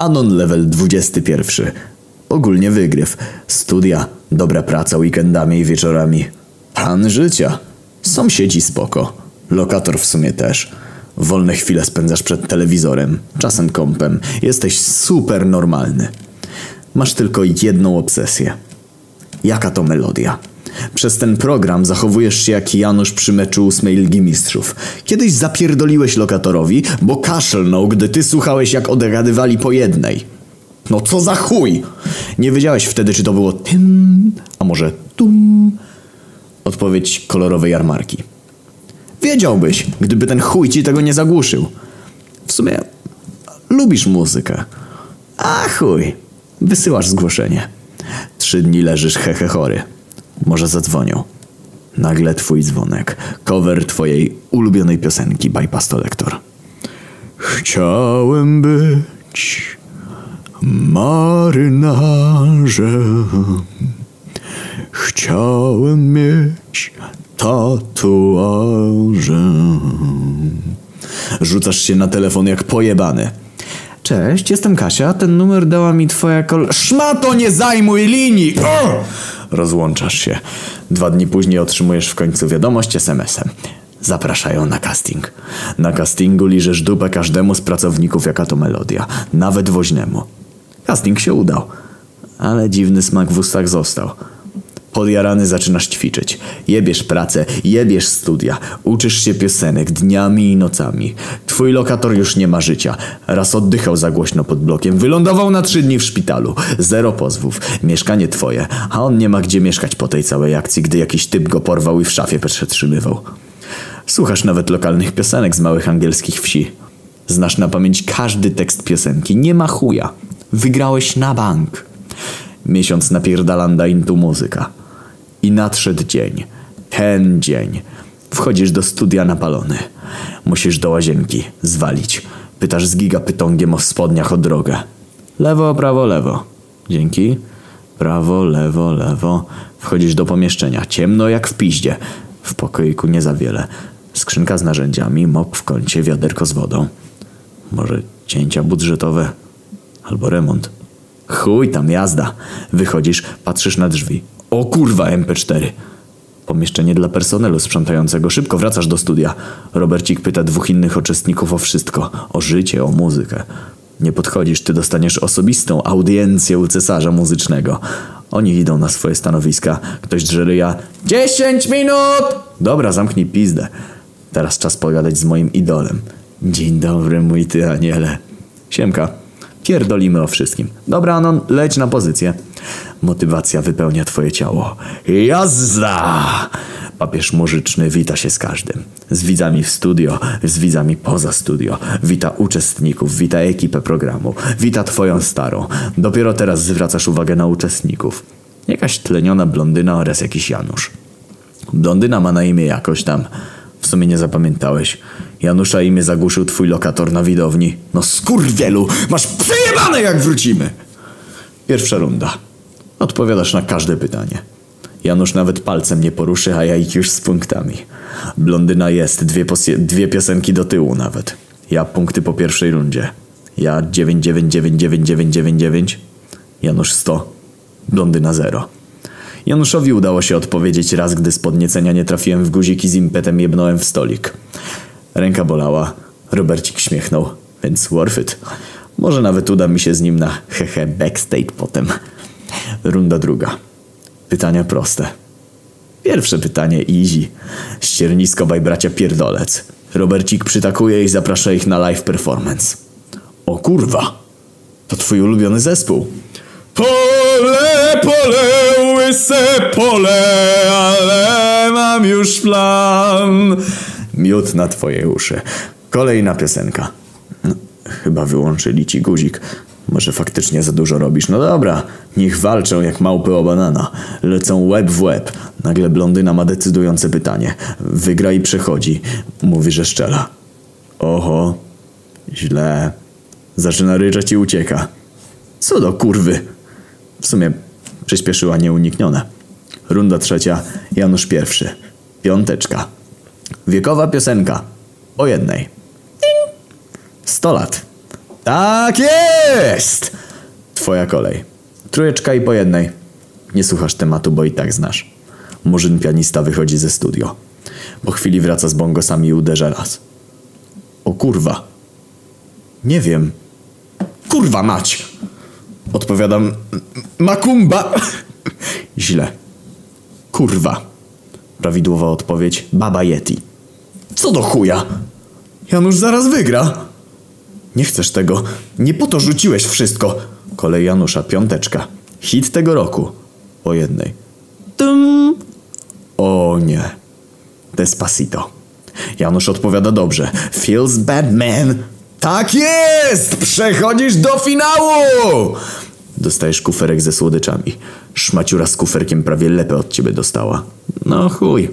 Anon level 21. Ogólnie wygryw. Studia, dobra praca weekendami i wieczorami. Pan życia. Sąsiedzi spoko. Lokator w sumie też. Wolne chwile spędzasz przed telewizorem, czasem kompem. Jesteś super normalny. Masz tylko jedną obsesję. Jaka to melodia? Przez ten program zachowujesz się jak Janusz przy meczu ósmej Ligi Mistrzów. Kiedyś zapierdoliłeś lokatorowi, bo kaszlnął, gdy ty słuchałeś jak odgadywali po jednej. No co za chuj! Nie wiedziałeś wtedy, czy to było tym, a może tum. Odpowiedź kolorowej jarmarki. Wiedziałbyś, gdyby ten chuj ci tego nie zagłuszył. W sumie lubisz muzykę. A chuj, wysyłasz zgłoszenie. Trzy dni leżysz hehe chory. Może zadzwonią. Nagle twój dzwonek. Cover twojej ulubionej piosenki Bypass to Lektor. Chciałem być marynarzem. Chciałem mieć tatuaże. Rzucasz się na telefon jak pojebany. Cześć, jestem Kasia. Ten numer dała mi twoja kol... Szmato, nie zajmuj linii! Rozłączasz się. Dwa dni później otrzymujesz w końcu wiadomość SMS-em. Zapraszają na casting. Na castingu liżesz dupę każdemu z pracowników jaka to melodia. Nawet woźnemu. Casting się udał. Ale dziwny smak w ustach został. Podjarany zaczynasz ćwiczyć. Jebiesz pracę, jebiesz studia. Uczysz się piosenek dniami i nocami. Twój lokator już nie ma życia. Raz oddychał za głośno pod blokiem. Wylądował na trzy dni w szpitalu. Zero pozwów. Mieszkanie twoje. A on nie ma gdzie mieszkać po tej całej akcji, gdy jakiś typ go porwał i w szafie przetrzymywał. Słuchasz nawet lokalnych piosenek z małych angielskich wsi. Znasz na pamięć każdy tekst piosenki. Nie ma chuja. Wygrałeś na bank. Miesiąc napierdalanda intu muzyka. I nadszedł dzień. Ten dzień. Wchodzisz do studia napalony. Musisz do łazienki. Zwalić. Pytasz z gigapytongiem o spodniach o drogę. Lewo, prawo, lewo. Dzięki. Prawo, lewo, lewo. Wchodzisz do pomieszczenia. Ciemno jak w piździe. W pokoiku nie za wiele. Skrzynka z narzędziami, mop w kącie, wiaderko z wodą. Może cięcia budżetowe? Albo remont. Chuj tam jazda. Wychodzisz, patrzysz na drzwi. O kurwa MP4. Pomieszczenie dla personelu sprzątającego. Szybko wracasz do studia. Robercik pyta dwóch innych uczestników o wszystko. O życie, o muzykę. Nie podchodzisz, ty dostaniesz osobistą audiencję u cesarza muzycznego. Oni idą na swoje stanowiska. Ktoś drze ryja. Dziesięć minut! Dobra, zamknij pizdę. Teraz czas pogadać z moim idolem. Dzień dobry, mój ty aniele. Siemka. Pierdolimy o wszystkim. Dobra, Anon, leć na pozycję. Motywacja wypełnia twoje ciało. Jazda! Papież muzyczny wita się z każdym. Z widzami w studio, z widzami poza studio. Wita uczestników, wita ekipę programu. Wita twoją starą. Dopiero teraz zwracasz uwagę na uczestników. Jakaś tleniona blondyna oraz jakiś Janusz. Blondyna ma na imię jakoś tam. W sumie nie zapamiętałeś. Janusza imię zagłuszył twój lokator na widowni. No skurwielu, masz przejebane jak wrócimy! Pierwsza runda. Odpowiadasz na każde pytanie. Janusz nawet palcem nie poruszy, a ja ich już z punktami. Blondyna jest, dwie, dwie piosenki do tyłu nawet. Ja punkty po pierwszej rundzie. Ja 999999. Janusz 100. Blondyna 0. Januszowi udało się odpowiedzieć raz, gdy z podniecenia nie trafiłem w guzik i z impetem jebnąłem w stolik. Ręka bolała. Robercik śmiechnął, więc worth it. Może nawet uda mi się z nim na hehe backstage potem. Runda druga. Pytania proste. Pierwsze pytanie easy. Ściernisko by bracia pierdolec. Robercik przytakuje i zaprasza ich na live performance. O kurwa! To twój ulubiony zespół. Pole, pole, łyse pole, ale mam już plan. Miód na twoje uszy. Kolejna piosenka. No, chyba wyłączyli ci guzik. Może faktycznie za dużo robisz. No dobra, niech walczą jak małpy o banana. Lecą łeb w łeb. Nagle blondyna ma decydujące pytanie. Wygra i przechodzi. Mówi, że szczela. Oho, źle. Zaczyna ryczeć i ucieka. Co do kurwy. W sumie przyspieszyła nieuniknione. Runda trzecia, Janusz pierwszy. Piąteczka. Wiekowa piosenka. O jednej. Sto lat. Tak jest! Twoja kolej. Trójeczka i po jednej. Nie słuchasz tematu, bo i tak znasz. Murzyn pianista wychodzi ze studio. Po chwili wraca z bongosami i uderza raz. O kurwa. Nie wiem. Kurwa mać! Odpowiadam. Makumba! Źle. Kurwa. Prawidłowa odpowiedź. Baba Yeti. Co do chuja? Janusz zaraz wygra. Nie chcesz tego. Nie po to rzuciłeś wszystko. Kolej Janusza, piąteczka. Hit tego roku. Po jednej. Tum. O nie. Despacito. Janusz odpowiada dobrze. Feels bad man. Tak jest! Przechodzisz do finału! Dostajesz kuferek ze słodyczami. Szmaciura z kuferkiem prawie lepę od ciebie dostała. No chuj.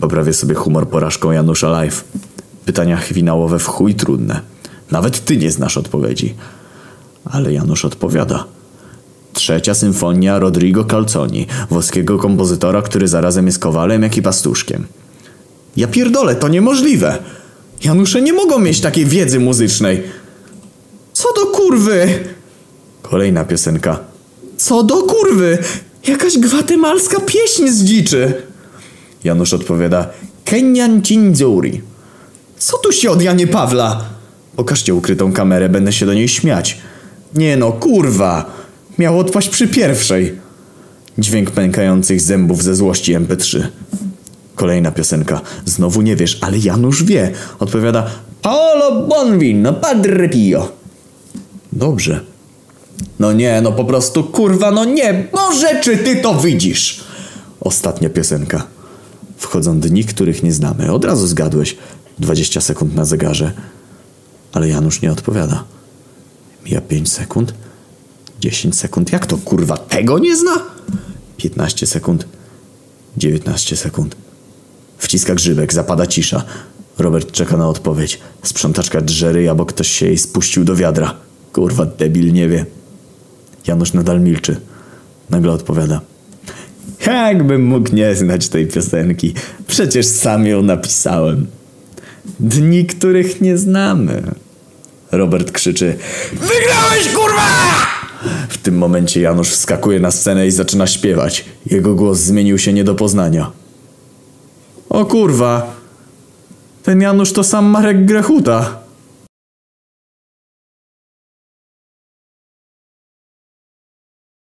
Poprawię sobie humor porażką Janusza Live. Pytania finałowe w chuj trudne. Nawet ty nie znasz odpowiedzi. Ale Janusz odpowiada. Trzecia symfonia Rodrigo Calzoni, włoskiego kompozytora, który zarazem jest kowalem, jak i pastuszkiem. Ja pierdolę, to niemożliwe. Janusze nie mogą mieć takiej wiedzy muzycznej. Co do kurwy? Kolejna piosenka. Co do kurwy? Jakaś gwatemalska pieśń z dziczy. Janusz odpowiada. Kenyan Cinzuri. Co tu się od Janie Pawla? Pokażcie ukrytą kamerę, będę się do niej śmiać. Nie no, kurwa. Miał odpaść przy pierwszej. Dźwięk pękających zębów ze złości MP3. Kolejna piosenka. Znowu nie wiesz, ale Janusz wie. Odpowiada Paolo Bonvino, Padre Pio. Dobrze. No nie, no po prostu kurwa, no nie. Boże, czy ty to widzisz? Ostatnia piosenka. Wchodzą dni, których nie znamy. Od razu zgadłeś. 20 sekund na zegarze. Ale Janusz nie odpowiada. Mija 5 sekund. 10 sekund. Jak to kurwa tego nie zna? 15 sekund. 19 sekund. Wciska grzybek, zapada cisza. Robert czeka na odpowiedź. Sprzątaczka drze ryja, bo ktoś się jej spuścił do wiadra. Kurwa, debil nie wie. Janusz nadal milczy. Nagle odpowiada. Jakbym mógł nie znać tej piosenki. Przecież sam ją napisałem. Dni, których nie znamy. Robert krzyczy. Wygrałeś, kurwa! W tym momencie Janusz wskakuje na scenę i zaczyna śpiewać. Jego głos zmienił się nie do poznania. O kurwa. Ten Janusz to sam Marek Grechuta.